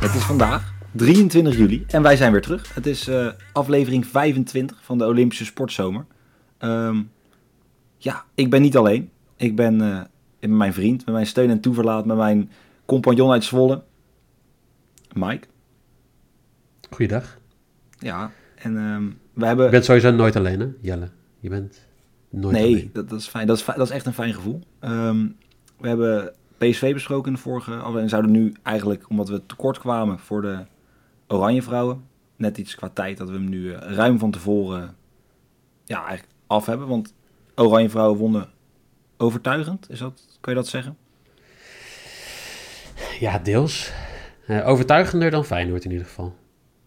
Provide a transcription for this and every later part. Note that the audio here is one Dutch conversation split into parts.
Het is vandaag 23 juli en wij zijn weer terug. Het is eh, aflevering 25 van de Olympische Sportzomer. Ehm, ja, ik ben niet alleen. Ik ben eh, met mijn vriend, met mijn steun en toeverlaat, met mijn compagnon uit Zwolle, Mike. Goeiedag. Ja, en ehm, we hebben... Je bent sowieso nooit alleen, hè, Jelle? Je bent nooit nee, alleen. dat, dat is fijn. Dat is, dat is echt een fijn gevoel. Ehm, we hebben PSV besproken in de vorige aflevering. En zouden nu eigenlijk, omdat we tekort kwamen voor de Oranje Vrouwen, net iets qua tijd dat we hem nu eh, ruim van tevoren ja, eigenlijk af hebben. Want Oranje Vrouwen wonnen overtuigend, is dat, kan je dat zeggen? Ja, deels. Eh, overtuigender dan Feyenoord in ieder geval.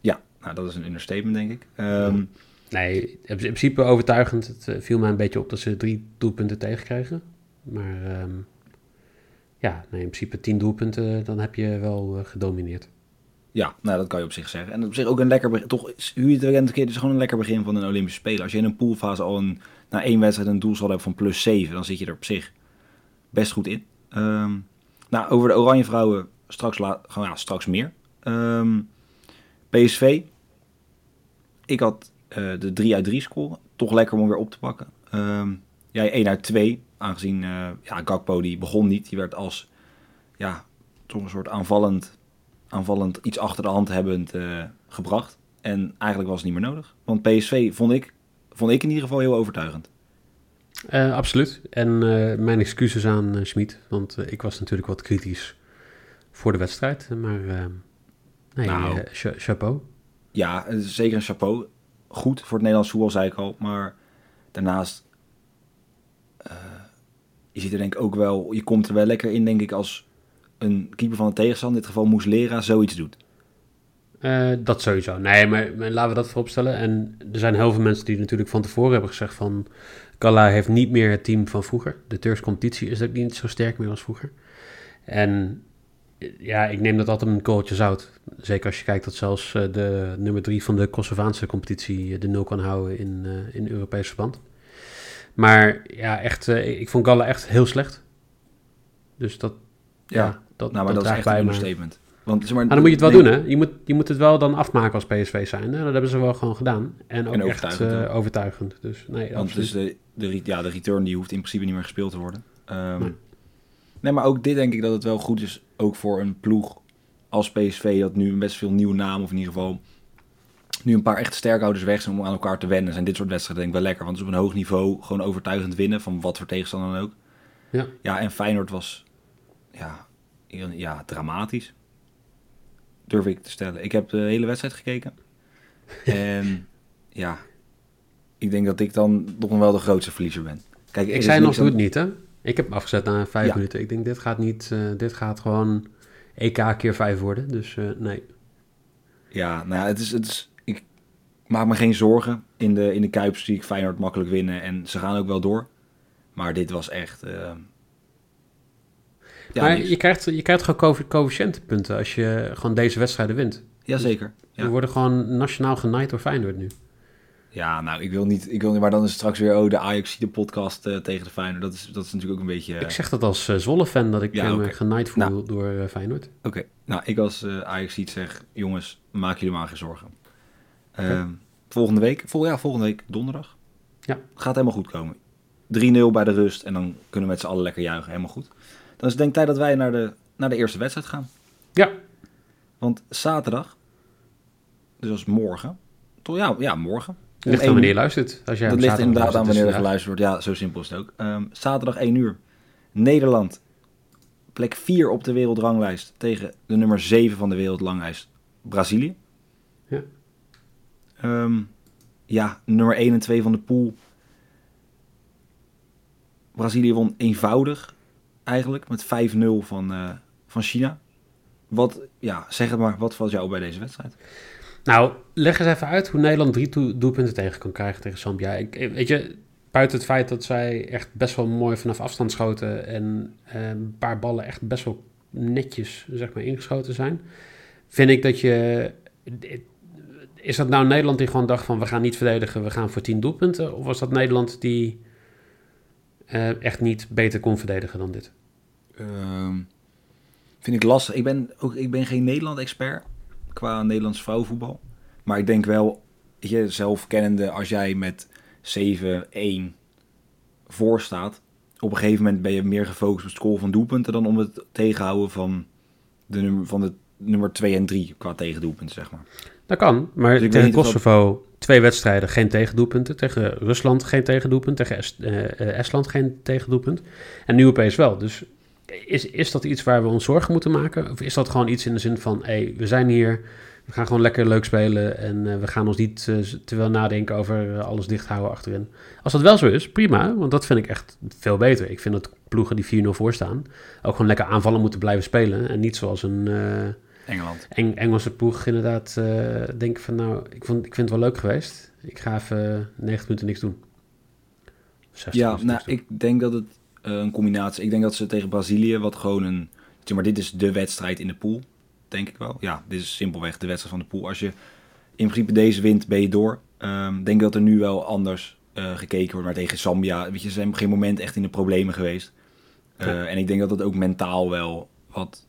Ja, nou dat is een understatement denk ik. Ehm, Nee, in principe overtuigend. Het eh, viel mij een beetje op dat ze drie doelpunten tegenkregen. Maar ehm, ja, nee, in principe tien doelpunten, dan heb je wel eh, gedomineerd. Ja, nou dat kan je op zich zeggen. En op zich ook een lekker begin. Toch, hoe je het bent, het is gewoon een lekker begin van een Olympische Spelen. Als je in een poolfase al een, na één wedstrijd een doelsaldo hebt van plus 7, dan zit je er op zich best goed in. Ehm, nou, over de Oranje Vrouwen straks, la, gewoon, straks meer. Ehm, PSV. Ik had eh, de 3 uit 3 score. Toch lekker om weer op te pakken. Ehm, jij 1 uit 2. Aangezien eh, ja, Gakpo die begon niet. Die werd als ja, toch een soort aanvallend aanvallend iets achter de hand hebbend eh, gebracht. En eigenlijk was het niet meer nodig. Want PSV vond ik, vond ik in ieder geval heel overtuigend. Eh, absoluut. En mijn excuses aan eh, Schmid, want ik was natuurlijk wat kritisch voor de wedstrijd. Maar nee, Nou. cha- chapeau. Ja, zeker een chapeau. Goed voor het Nederlands voetbal, zei ik al. Maar daarnaast... eh, je ziet er denk ik ook wel... Je komt er wel lekker in, denk ik, als een keeper van de tegenstander... in dit geval Muslera, zoiets doet. Eh, dat sowieso. Nee, maar, laten we dat vooropstellen. En er zijn heel veel mensen die natuurlijk van tevoren hebben gezegd van... Kalla heeft niet meer het team van vroeger. De Turks competitie is ook niet zo sterk meer als vroeger. En eh, ja, ik neem dat altijd een kooltje zout. Zeker als je kijkt dat zelfs de nummer drie van de Kosovaanse competitie de nul kan houden in, in Europees verband. Maar ja, echt, eh, ik vond Galla echt heel slecht. Dus dat, ja, Ja, dat, nou, maar dat, is echt een understatement. Want, zeg maar, Maar dan moet je het wel nee, doen, hè? Je moet, je moet het wel dan afmaken als PSV zijn. Hè? Dat hebben ze wel gewoon gedaan. En ook En echt overtuigend, ja. overtuigend. Dus nee, Want dus de, de, ja, de return die hoeft in principe niet meer gespeeld te worden. Ehm, Nee. nee, maar ook dit denk ik dat het wel goed is, ook voor een ploeg als PSV, dat nu best veel nieuwe namen, of in ieder geval nu een paar echte sterkhouders weg zijn om aan elkaar te wennen. Zijn dit soort wedstrijden denk ik wel lekker, want het is op een hoog niveau gewoon overtuigend winnen, van wat voor tegenstander dan ook. Ja. Ja, en Feyenoord was, ja, ja, dramatisch. Durf ik te stellen. Ik heb de hele wedstrijd gekeken. en ja, ik denk dat ik dan nog wel de grootste verliezer ben. Kijk, Ik zei nog, het niet, hè? Ik heb hem afgezet na vijf Ja. minuten. Ik denk, dit gaat niet... eh, dit gaat gewoon EK keer vijf worden. Dus eh, nee. Ja, nou het is, het is, maak me geen zorgen. In de, in de Kuip zie ik Feyenoord makkelijk winnen en ze gaan ook wel door. Maar dit was echt... eh, ja, maar niks. je krijgt, je krijgt gewoon coëffi- coëfficiëntenpunten als je gewoon deze wedstrijden wint. Jazeker. We Ja. worden gewoon nationaal genaaid door Feyenoord nu. ja, nou, ik wil niet... Ik wil niet maar dan is het straks weer oh, de Ajax de podcast eh, tegen de Feyenoord. Dat is, dat is natuurlijk ook een beetje... Ik zeg dat als eh, Zwolle-fan, dat ik Ja, me oké. genaaid voel Nou. door Feyenoord. Oké, nou, ik als Ajax zeg... Jongens, maak jullie maar geen zorgen. Ehm, volgende week... Vol, ja, volgende week donderdag. Ja. Gaat helemaal goed komen. 3-0 bij de rust en dan kunnen we met z'n allen lekker juichen. Helemaal goed. Dan is het denk ik tijd dat wij naar de, naar de eerste wedstrijd gaan. Ja, Want zaterdag, dus als morgen, toch? Ja, ja morgen. Om ligt aan wanneer je luistert. Als jij Dat ligt inderdaad aan wanneer er dus geluisterd wordt. Ja, zo simpel is het ook. Ehm, zaterdag 1 uur. Nederland, plek 4 op de wereldranglijst tegen de nummer 7 van de wereldranglijst, Brazilië. Ehm, ja, nummer 1 en 2 van de pool. Brazilië won eenvoudig eigenlijk met 5-0 van, eh, van China. Wat, ja, zeg het maar, wat valt jou bij deze wedstrijd? Nou, leg eens even uit hoe Nederland drie doelpunten tegen kan krijgen tegen Zambia. Ik, weet je, buiten het feit dat zij echt best wel mooi vanaf afstand schoten en eh, een paar ballen echt best wel netjes zeg maar, ingeschoten zijn, vind ik dat je... Is dat nou Nederland die gewoon dacht van we gaan niet verdedigen, we gaan voor tien doelpunten? Of was dat Nederland die eh, echt niet beter kon verdedigen dan dit? Ehm, vind ik lastig. Ik ben, ook, ik ben geen Nederland-expert qua Nederlands vrouwenvoetbal. Maar ik denk wel, je, zelf kennende, als jij met 7-1 voor staat, op een gegeven moment ben je meer gefocust op het scoren van doelpunten dan om het tegenhouden van de nummer, van de nummer 2 en 3 qua tegendoelpunten, zeg maar. Dat kan, maar Dus tegen of Kosovo twee wedstrijden geen tegendoelpunten. Tegen Rusland geen tegendoelpunt. Tegen Est- eh, eh, Estland geen tegendoelpunt. En nu opeens wel. Dus is, is dat iets waar we ons zorgen moeten maken? Of is dat gewoon iets in de zin van... Hey, we zijn hier, we gaan gewoon lekker leuk spelen... en eh, we gaan ons niet eh, te veel nadenken over alles dicht houden achterin. Als dat wel zo is, prima. Want dat vind ik echt veel beter. Ik vind dat ploegen die 4-0 voor staan... ook gewoon lekker aanvallen moeten blijven spelen. En niet zoals een... Engeland. Eng Engelse ploeg inderdaad uh, denk van nou, ik, vond, ik vind het wel leuk geweest. Ik ga even 90 minuten niks doen. 60 Ja, minuten nou, doen. ik denk dat het eh, een combinatie... Ik denk dat ze tegen Brazilië, wat gewoon een... zeg Maar dit is de wedstrijd in de pool, denk ik wel. Ja, dit is simpelweg de wedstrijd van de pool. Als je in principe deze wint, ben je door. Ehm denk dat er nu wel anders eh, gekeken wordt. Maar tegen Zambia, weet je, ze zijn op geen moment echt in de problemen geweest. Eh, Ja. En ik denk dat dat ook mentaal wel wat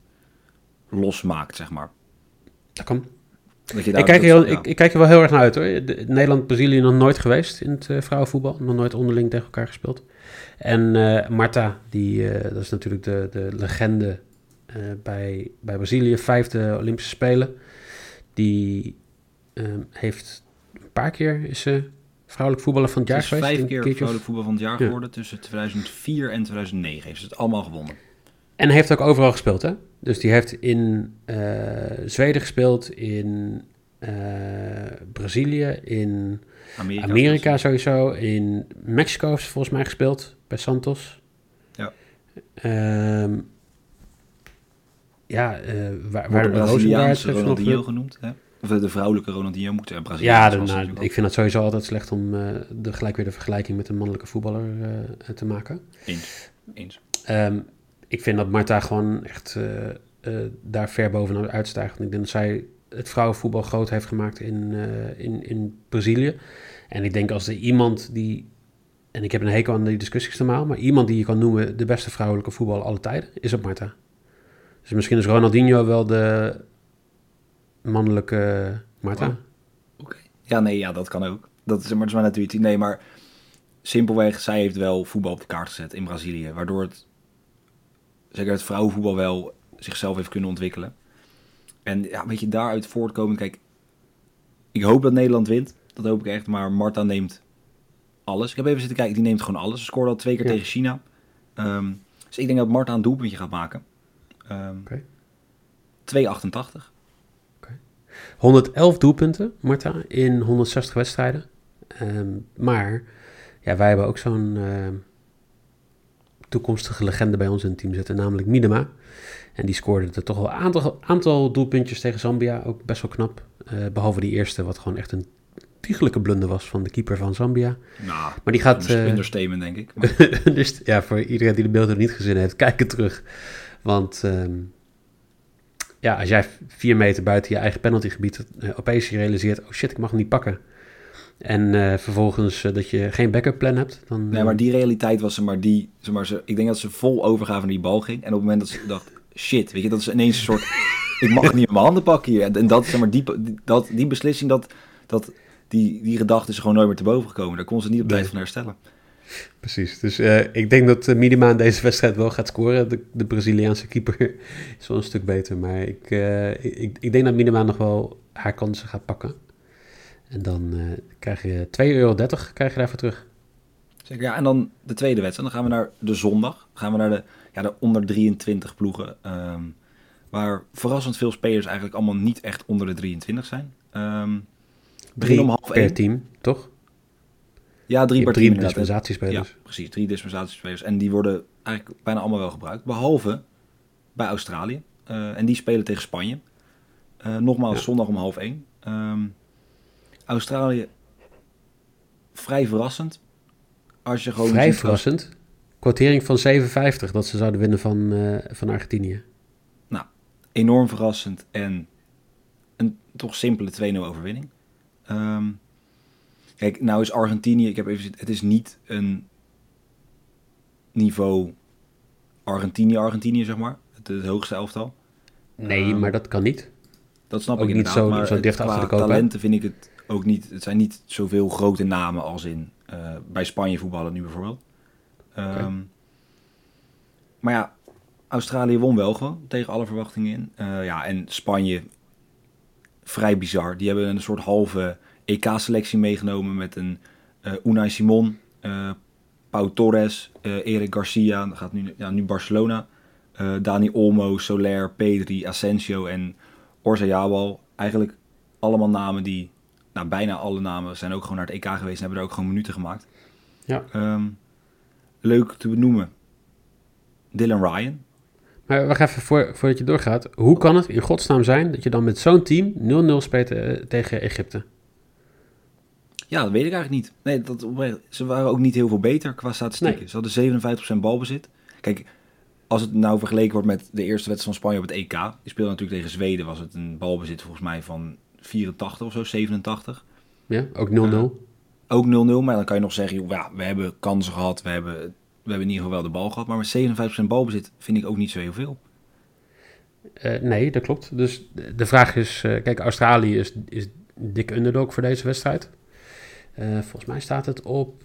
losmaakt, zeg maar. Dat kan. Dat je Ik kijk, heel, ja. ik, ik kijk er wel heel erg naar uit hoor. De- Nederland-Brazilië nog nooit geweest in het eh, vrouwenvoetbal. Nog nooit onderling tegen elkaar gespeeld. En eh Marta, die, eh, dat is natuurlijk de, de legende eh, bij, bij Brazilië. Vijfde Olympische Spelen. Die ehm, heeft een paar keer is ze vrouwelijk voetballer van het jaar is geweest. vijf keer vrouwelijk voetbal van het jaar Ja. geworden. Tussen 2004 en 2009 heeft ze het allemaal gewonnen. En heeft ook overal gespeeld, hè? Dus die heeft in eh, Zweden gespeeld, in eh, Brazilië, in Amerika. Amerika sowieso, in Mexico heeft ze volgens mij gespeeld, bij Santos. Ja. Ehm, ja, eh waar, waar Braziliaanse Ronaldinho genoemd. Hè? Of de vrouwelijke Ronaldinho moet. Ja, Braziliaans de- was nou, ik vind het sowieso altijd slecht om de, gelijk weer de vergelijking met een mannelijke voetballer te maken. Eens. Eens. Ehm, ik vind dat Marta gewoon echt eh, eh, daar ver bovenuit uitstijgt. Ik denk dat zij het vrouwenvoetbal groot heeft gemaakt in, eh, in, in Brazilië. En ik denk als er iemand die, en ik heb een hekel aan die discussies normaal, maar iemand die je kan noemen de beste vrouwelijke voetbal alle tijden, is op Marta. Dus misschien is Ronaldinho wel de mannelijke Marta. Oké. Ja, nee, ja, dat kan ook. Dat is, maar dat is maar natuurlijk Nee, maar simpelweg, zij heeft wel voetbal op de kaart gezet in Brazilië. Waardoor het, zeker het vrouwenvoetbal wel zichzelf heeft kunnen ontwikkelen. En ja, weet je, daaruit voortkomend, kijk, ik hoop dat Nederland wint. Dat hoop ik echt, maar Marta neemt alles. Ik heb even zitten kijken, die neemt gewoon alles. Ze scoorde al twee keer Ja. tegen China. Ehm, dus ik denk dat Marta een doelpuntje gaat maken. Ehm Oké. 2,88. 111 doelpunten, Marta, in 160 wedstrijden. Ehm, maar ja, wij hebben ook zo'n ehm, toekomstige legende bij ons in het team zitten, namelijk Minema. En die scoorde er toch wel een aantal, aantal doelpuntjes tegen Zambia, ook best wel knap. Eh, behalve die eerste, wat gewoon echt een tiegelijke blunder was van de keeper van Zambia. Nou, Maar die gaat... Understatement, denk ik. Dus ja, voor iedereen die de beelden niet gezien heeft, kijk het terug. Want ehm, ja, als jij vier meter buiten je eigen penaltygebied eh, opeens je realiseert, oh shit, ik mag hem niet pakken. En eh, vervolgens eh, dat je geen backup plan hebt, dan... nee, maar die realiteit was ze maar die... Zeg maar, ze, ik denk dat ze vol overgave naar die bal ging. En op het moment dat ze dacht, shit, weet je, dat is ineens een soort... ik mag niet in mijn handen pakken hier. En, en dat, zeg maar, die, dat, die beslissing, dat, dat, die, die gedachte is gewoon nooit meer te boven gekomen. Daar kon ze niet op tijd Nee. van herstellen. Precies, dus eh, ik denk dat uh, Minima in deze wedstrijd wel gaat scoren. De, de Braziliaanse keeper is wel een stuk beter, maar ik, eh, ik, ik denk dat Minima nog wel haar kansen gaat pakken. En dan eh, krijg je 2,30 euro krijg je daarvoor terug. Zeker, ja. En dan de tweede wedstrijd. Dan gaan we naar de zondag. Dan gaan we naar de, ja, de onder 23 ploegen. ehm, waar verrassend veel spelers eigenlijk allemaal niet echt onder de 23 zijn. Ehm Drie om half per één. team, toch? Ja, drie per drie team dispensatiespelers. Ja, precies. Drie dispensatiespelers. En die worden eigenlijk bijna allemaal wel gebruikt. Behalve bij Australië. Eh, en die spelen tegen Spanje. Eh, nogmaals, Ja. zondag om half één. Ehm, Australië, vrij verrassend. Als je gewoon Vrij verrassend. Quotering van 57 dat ze zouden winnen van, eh, van Argentinië. enorm verrassend en een toch simpele 2-0 overwinning. Ehm, kijk, nou is Argentinië, ik heb even het is niet een niveau Argentinië-Argentinië, zeg maar. Het, het hoogste elftal. Nee, Ehm, maar dat kan niet. Dat snap Ook ik niet zo- maar zo dicht achter de koop, talenten vind ik het ook niet. Het zijn niet zoveel grote namen als in eh, bij Spanje voetballen nu bijvoorbeeld. Ehm, Maar ja, Australië won wel gewoon tegen alle verwachtingen in. Eh, ja, en Spanje vrij bizar. Die hebben een soort halve EK-selectie meegenomen met een eh Unai Simon, Pau Torres, Eric Garcia, dat gaat nu, ja, nu Barcelona, Dani Olmo, Soler, Pedri, Asensio en Orzayabal. Eigenlijk allemaal namen die, nou bijna alle namen zijn ook gewoon naar het EK geweest en hebben er ook gewoon minuten gemaakt. Ja. Ehm, leuk te benoemen. Dylan Ryan. Maar wacht even, voor, voordat je doorgaat. Hoe kan het in godsnaam zijn dat je dan met zo'n team 0-0 speelt eh, tegen Egypte? Ja, dat weet ik eigenlijk niet. Nee, dat, ze waren ook niet heel veel beter qua statistieken. Nee. Ze hadden 57% balbezit. Kijk, als het nou vergeleken wordt met de eerste wedstrijd van Spanje op het EK. Die speelde natuurlijk tegen Zweden. Was het een balbezit volgens mij van 84 of zo, 87. Ja, ook 0-0. Ook 0-0, maar dan kan je nog zeggen, joh, ja, we hebben kansen gehad. We hebben, we hebben in ieder geval wel de bal gehad. Maar met 57% balbezit vind ik ook niet zo heel veel. Eh, nee, dat klopt. Dus de vraag is, eh, kijk, Australië is, is dik underdog voor deze wedstrijd. Eh, volgens mij staat het op,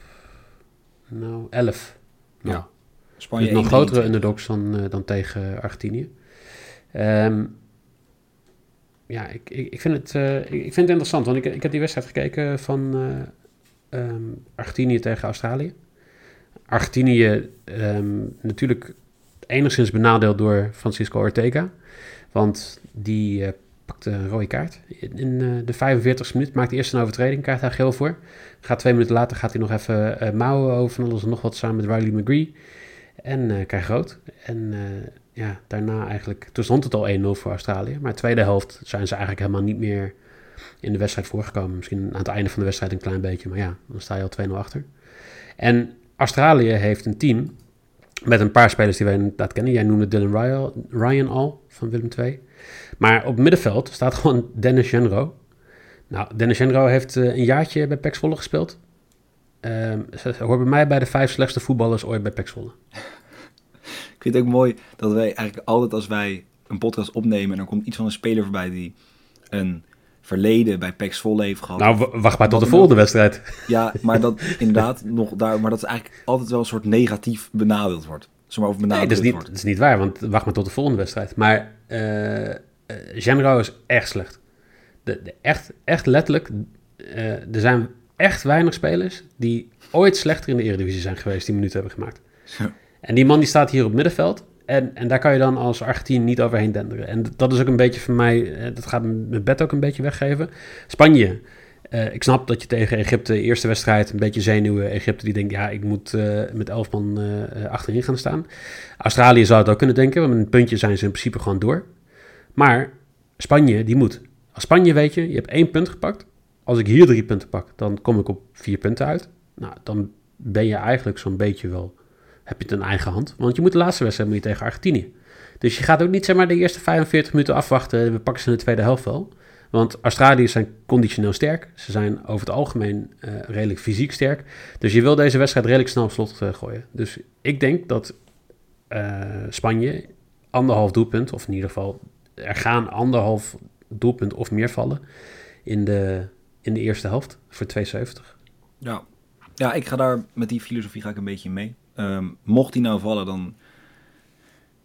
nou, 11. Nou, Ja. Spanje dus nog 1-1. grotere underdogs dan, eh, dan tegen Argentinië. Ehm, ja, ik, ik, ik, vind het, eh, ik, vind het interessant, want ik, ik heb die wedstrijd gekeken van ehm, Argentinië tegen Australië. Argentinië ehm, natuurlijk enigszins benadeeld door Francisco Ortega, want die eh, pakte een rode kaart. In, de 45e minuut maakt eerst een overtreding, krijgt hij geel voor. Gaat twee minuten later gaat hij nog even mouwen over van alles en nog wat samen met Riley McGree. En krijgt rood. En ja, daarna eigenlijk... Toen stond het al 1-0 voor Australië. Maar de tweede helft zijn ze eigenlijk helemaal niet meer in de wedstrijd voorgekomen. Misschien aan het einde van de wedstrijd een klein beetje. Maar ja, dan sta je al 2-0 achter. En Australië heeft een team met een paar spelers die wij inderdaad kennen. Jij noemde Dylan Ryan, al, van Willem II. Maar op middenveld staat gewoon Dennis Genro. Nou, Dennis Genro heeft eh, een jaartje bij PEC gespeeld. Ehm ze hoort bij mij bij de vijf slechtste voetballers ooit bij PEC Zwolle. Ik vind het ook mooi dat wij eigenlijk altijd als wij een podcast opnemen... en er komt iets van een speler voorbij die een verleden bij PEC Zwolle heeft gehad. Nou, wacht maar tot de volgende wedstrijd. Ja, maar dat inderdaad nog daar, maar dat is eigenlijk altijd wel een soort negatief benadeeld wordt. Zomaar over Nee, benadeeld dat is, niet, wordt. dat is niet waar, want wacht maar tot de volgende wedstrijd. Maar Genro is echt slecht. De, de echt, echt letterlijk, eh, er zijn echt weinig spelers die ooit slechter in de Eredivisie zijn geweest die minuten hebben gemaakt. Zo. En die man die staat hier op middenveld. En, en daar kan je dan als Argentinië niet overheen denderen. En dat is ook een beetje voor mij, eh, dat gaat mijn bed ook een beetje weggeven. Spanje. eh, ik snap dat je tegen Egypte, eerste wedstrijd, een beetje zenuwen. Egypte die denkt, ja, ik moet eh, met elf man achterin gaan staan. Australië zou het ook kunnen denken, want met een puntje zijn ze in principe gewoon door. Maar Spanje, die moet. Als Spanje weet je, je hebt één punt gepakt. Als ik hier drie punten pak, dan kom ik op vier punten uit. Nou, dan ben je eigenlijk zo'n beetje wel heb je het in eigen hand. Want je moet de laatste wedstrijd moet tegen Argentinië. Dus je gaat ook niet zeg maar de eerste 45 minuten afwachten. We pakken ze in de tweede helft wel. Want Australiërs zijn conditioneel sterk. Ze zijn over het algemeen eh, redelijk fysiek sterk. Dus je wil deze wedstrijd redelijk snel op slot eh, gooien. Dus ik denk dat eh, Spanje anderhalf doelpunt, of in ieder geval er gaan anderhalf doelpunt of meer vallen in de, in de eerste helft voor 2,70. Ja. ja, ik ga daar met die filosofie ga ik een beetje mee. Ehm, mocht die nou vallen, dan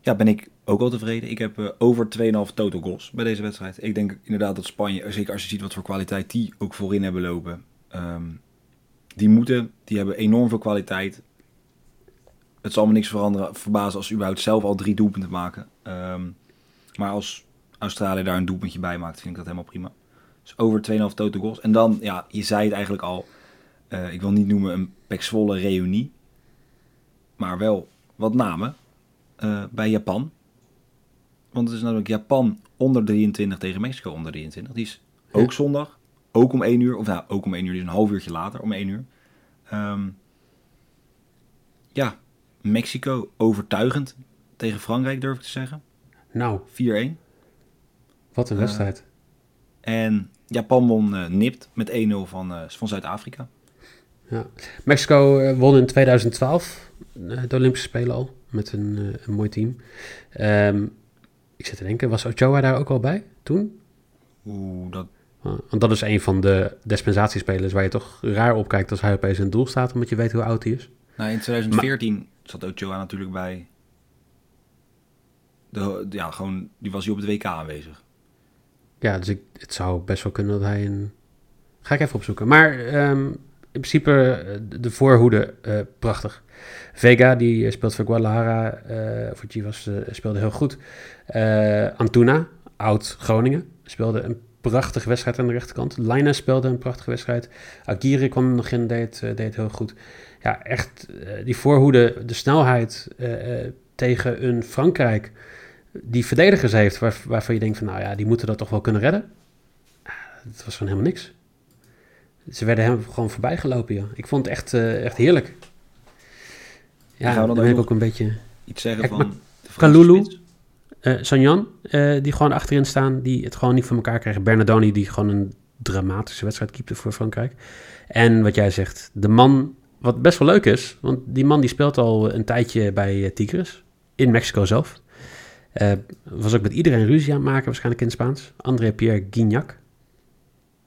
ja, ben ik ook al tevreden. Ik heb eh, over 2,5 total goals bij deze wedstrijd. Ik denk inderdaad dat Spanje, zeker als je ziet wat voor kwaliteit die ook voorin hebben lopen, ehm, die moeten, die hebben enorm veel kwaliteit. Het zal me niks veranderen, verbazen als ze überhaupt zelf al drie doelpunten maken. Ehm, maar als Australië daar een doelpuntje bij maakt, vind ik dat helemaal prima. Dus over 2,5 total goals. En dan, ja, je zei het eigenlijk al, eh, ik wil niet noemen een Pek Zwolle reunie. Maar wel wat namen eh, bij Japan. Want het is namelijk Japan onder 23 tegen Mexico onder 23. Die is ook Ja. zondag. Ook om 1 uur. Of nou, ook om 1 uur. Dus een half uurtje later om 1 uur. Ehm, ja, Mexico overtuigend tegen Frankrijk durf ik te zeggen. Nou, 4-1. wat een Eh, wedstrijd. En Japan won eh, nipt met 1-0 van, van Zuid-Afrika. Ja. Mexico won in 2012 eh, de Olympische Spelen al. Met een, eh, een mooi team. Ehm, ik zit te denken, was Ochoa daar ook al bij toen? Oeh, dat... Uh, want dat is een van de dispensatiespelers waar je toch raar op kijkt als hij opeens in het doel staat, omdat je weet hoe oud hij is. Nou, in 2014 zat Ochoa natuurlijk bij... De, ja, gewoon, die was hij op het WK aanwezig. Ja, dus ik, het zou best wel kunnen dat hij een... Ga ik even opzoeken. Maar ehm, in principe eh, de voorhoede, eh, prachtig. Vega, die eh, speelt voor Guadalajara, voor Chivas, speelde heel goed. Antuna, oud Groningen, speelde een prachtige wedstrijd aan de rechterkant. Lainez speelde een prachtige wedstrijd. Aguirre kwam nog in, deed, deed heel goed. Ja, echt die voorhoede, de snelheid tegen een Frankrijk die verdedigers heeft waar, waarvan je denkt van nou ja, die moeten dat toch wel kunnen redden. Ah, Het was gewoon helemaal niks. Ze werden hem gewoon voorbij gelopen, joh. Ik vond het echt, eh, echt heerlijk. Ja, dan dan ik ook een beetje... Iets zeggen van... Kalulu? spits. eh Sanjan, eh, die gewoon achterin staan, die het gewoon niet voor elkaar krijgen. Bernardoni, die gewoon een dramatische wedstrijd keepte voor Frankrijk. En wat jij zegt, de man, wat best wel leuk is, want die man die speelt al een tijdje bij Tigres, in Mexico zelf. Was ook met iedereen ruzie aan het maken, waarschijnlijk in het Spaans. André Pierre Guignac.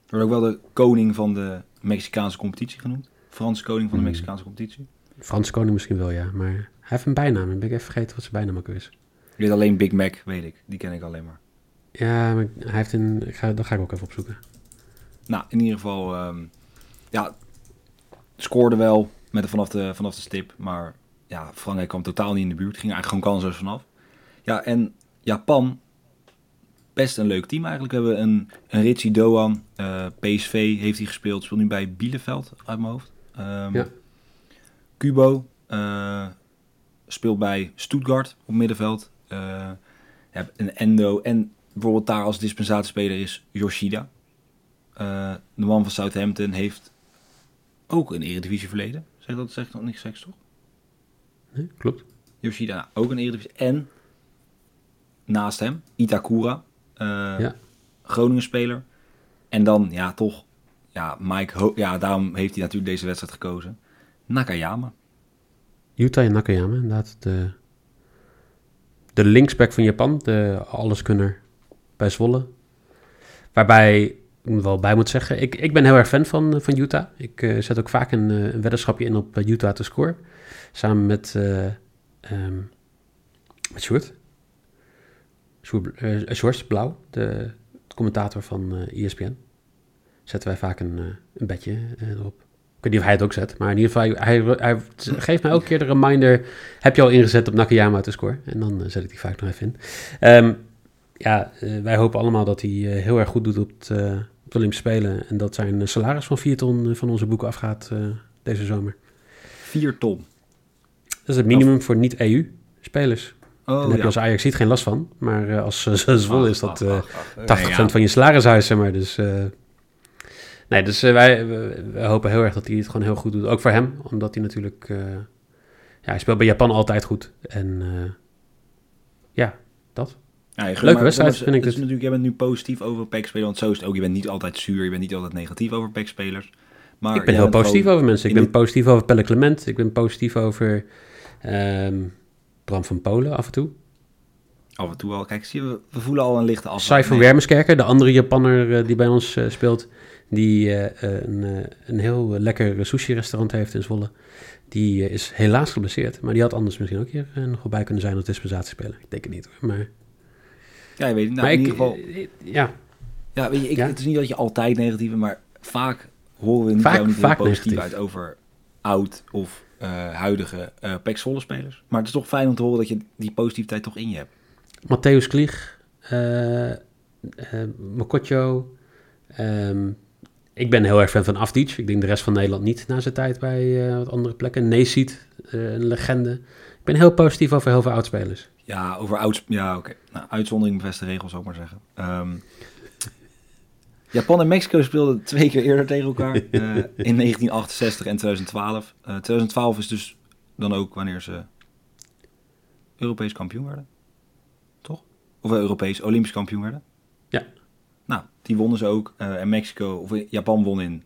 Wordt ook wel de koning van de Mexicaanse competitie genoemd. Franse koning van de Hmm. Mexicaanse competitie. Franse koning misschien wel, ja. Maar hij heeft een bijnaam. Ik ben even vergeten wat zijn bijnaam ook is. Ik weet alleen Big Mac, weet ik. Die ken ik alleen maar. Ja, maar hij heeft een... Ik ga, dat ga ik ook even opzoeken. Nou, in ieder geval... ehm, ja, scoorde wel met, vanaf, de, vanaf de stip. Maar ja, Frankrijk kwam totaal niet in de buurt. Ging eigenlijk gewoon kansloos vanaf. Ja, en Japan... Best een leuk team eigenlijk. We hebben een, een Ritchie Doan. eh, PSV heeft hij gespeeld. Speelt nu bij Bielefeld uit mijn hoofd. Ehm, Ja. Kubo eh, speelt bij Stuttgart op middenveld. Eh, je hebt een Endo. En bijvoorbeeld daar als dispensatiespeler is Yoshida. Eh, de man van Southampton heeft ook een eredivisie verleden. Zeg dat zeg ik nog niks seks toch? Nee, klopt. Yoshida ook een eredivisie. En naast hem Itakura. Eh Ja. Groningen speler. En dan ja toch. Ja, Mike Ho ja, daarom heeft hij natuurlijk deze wedstrijd gekozen. Nakayama. Yuta en Nakayama, inderdaad. De, de linksback van Japan, de alleskunner bij Zwolle. Waarbij, ik wel bij moet zeggen, ik, ik ben heel erg fan van, van Utah. Ik eh, zet ook vaak een, eh, een weddenschapje in op eh, Utah te scoren. Samen met, eh ehm met Sjoerd. Eh, Sjoerd Blauw, de commentator van eh ESPN. Zetten wij vaak een, eh, een bedje erop. Ik weet niet of hij het ook zet, maar in ieder geval, hij, hij, geeft mij elke keer de reminder. Heb je al ingezet op Nakayama te scoren? En dan zet ik die vaak nog even in. Ehm, ja, wij hopen allemaal dat hij heel erg goed doet op, het, op de Olympische Spelen. En dat zijn salaris van 4 ton van onze boeken afgaat deze zomer. 4 ton. Dat is het minimum voor niet-EU-spelers. Oh, Daar heb je als Ajax ziet geen last van. Maar eh, als Zwolle is dat eh, 80% van je salarishuis, zeg maar. Dus, eh, nee, dus wij, we, we hopen heel erg dat hij het gewoon heel goed doet. Ook voor hem, omdat hij natuurlijk... ja, hij speelt bij Japan altijd goed. En ja, dat. Ja, Leuke wedstrijd, vind ik dit. natuurlijk, jij bent nu positief over PEC-spelers, want zo is het ook. Je bent niet altijd zuur, je bent niet altijd negatief over PEC-spelers. Maar ik ben heel positief over mensen. Ik ben dit- positief over Pelle Clement. Ik ben positief over ehm, Bram van Polen af en toe. Af en toe al. Kijk, zie je, we, we voelen al een lichte van Nee, Wermerskerken, de andere Japanner eh, die bij ons eh, speelt, die eh, een, een heel lekker sushi-restaurant heeft in Zwolle. Die is helaas geblesseerd, maar die had anders misschien ook hier nog wel bij kunnen zijn als dispensatiespeler. Ik denk het niet hoor, maar... Ja, je weet het. Nou, maar in ik, ieder geval, ja, ja, weet je, ik, ja. het is niet dat je altijd negatief bent, maar vaak horen we niet, Vaak- niet vaak positief negatief. uit over oud of huidige eh PEC Zwolle spelers. Maar het is toch fijn om te horen dat je die positiviteit toch in je hebt. Matthäus Klieg, eh, Mokotjo. ehm, ik ben heel erg fan van Afdic. Ik denk de rest van Nederland niet na zijn tijd bij wat andere plekken. Neesiet, een legende. Ik ben heel positief over heel veel oudspelers. Ja, over oud... Ja, oké. Nou, uitzondering bevestigde regels, zou ik maar zeggen. Ehm, Japan en Mexico speelden twee keer eerder tegen elkaar. eh, in 1968 en 2012. Eh 2012 is dus dan ook wanneer ze Europees kampioen werden. Toch? Of eh, Europees Olympisch kampioen werden. Ja. Nou, die wonnen ze ook. eh, en Mexico, of eh, Japan won in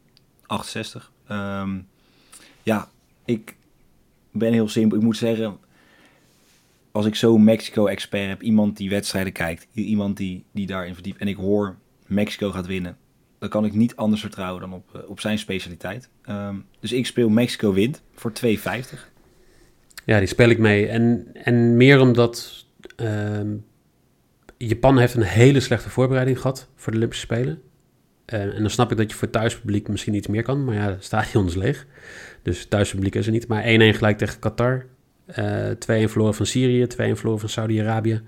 68. Ehm, ja, ik ben heel simpel. Ik moet zeggen, als ik zo'n Mexico-expert heb, iemand die wedstrijden kijkt, iemand die, die daarin verdiept, en ik hoor Mexico gaat winnen, dan kan ik niet anders vertrouwen dan op, eh, op zijn specialiteit. Ehm, dus ik speel Mexico wint voor 2,50. Ja, die speel ik mee. En, en meer omdat ehm, Japan heeft een hele slechte voorbereiding gehad voor de Olympische Spelen. Eh, en dan snap ik dat je voor thuispubliek misschien iets meer kan. Maar ja, het stadion is leeg. Dus thuispubliek is er niet. Maar 1-1 gelijk tegen Qatar. eh 2-1 verloren van Syrië. 2-1 verloren van Saudi-Arabië.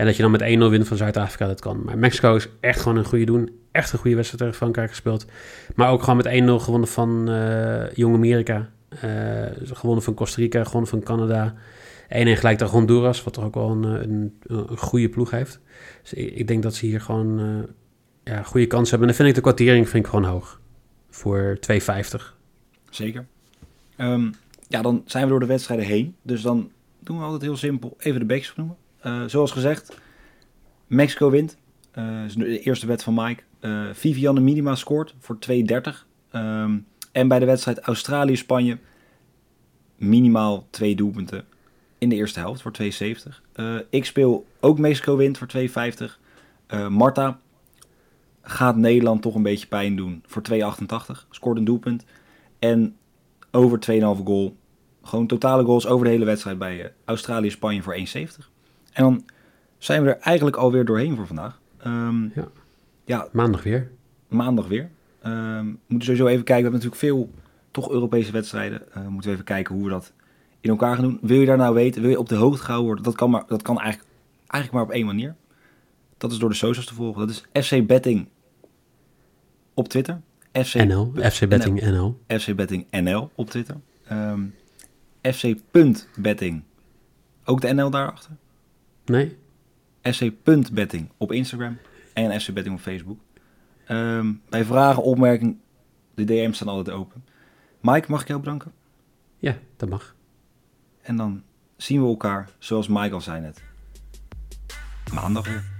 En dat je dan met 1-0 wint van Zuid-Afrika, dat kan. Maar Mexico is echt gewoon een goede doen. Echt een goede wedstrijd tegen Frankrijk gespeeld. Maar ook gewoon met 1-0 gewonnen van eh Jong Amerika. Eh, gewonnen van Costa Rica, gewonnen van Canada. 1-1 gelijk tegen Honduras, wat toch ook wel een, eh, een, goede ploeg heeft. Dus ik, denk dat ze hier gewoon ja, goede kans hebben. En dan vind ik de kwartering vind ik gewoon hoog. Voor 2,50. Zeker. Ehm, ja, dan zijn we door de wedstrijden heen. Dus dan doen we altijd heel simpel even de backs noemen. Eh, zoals gezegd, Mexico wint. Eh de eerste wet van Mike. Eh Vivianne Minima scoort voor 2,30. Ehm, en bij de wedstrijd Australië-Spanje minimaal twee doelpunten in de eerste helft voor 2,70. Eh, ik speel ook Mexico wint voor 2,50. Eh Marta gaat Nederland toch een beetje pijn doen voor 2,88. Scoort een doelpunt. En over 2,5 goal. Gewoon totale goals over de hele wedstrijd bij Australië-Spanje voor 1,70. En dan zijn we er eigenlijk alweer doorheen voor vandaag. Ehm, Ja. ja, Maandag weer. maandag weer. Ehm, we moeten sowieso even kijken. We hebben natuurlijk veel toch Europese wedstrijden. Eh moeten we even kijken hoe we dat in elkaar gaan doen. Wil je daar nou weten? Wil je op de hoogte gehouden worden? Dat kan, maar, dat kan eigenlijk, eigenlijk maar op één manier. Dat is door de socials te volgen. Dat is FC Betting op Twitter. FC, NL. FC Betting NL. FC Betting NL op Twitter. Ehm FC.betting. Ook de NL daarachter. Nee? FC.betting op Instagram. En FC Betting op Facebook. Ehm, bij vragen, opmerkingen, de DM's staan altijd open. Mike, mag ik jou bedanken? Ja, dat mag. En dan zien we elkaar, zoals Mike al zei net, maandag weer.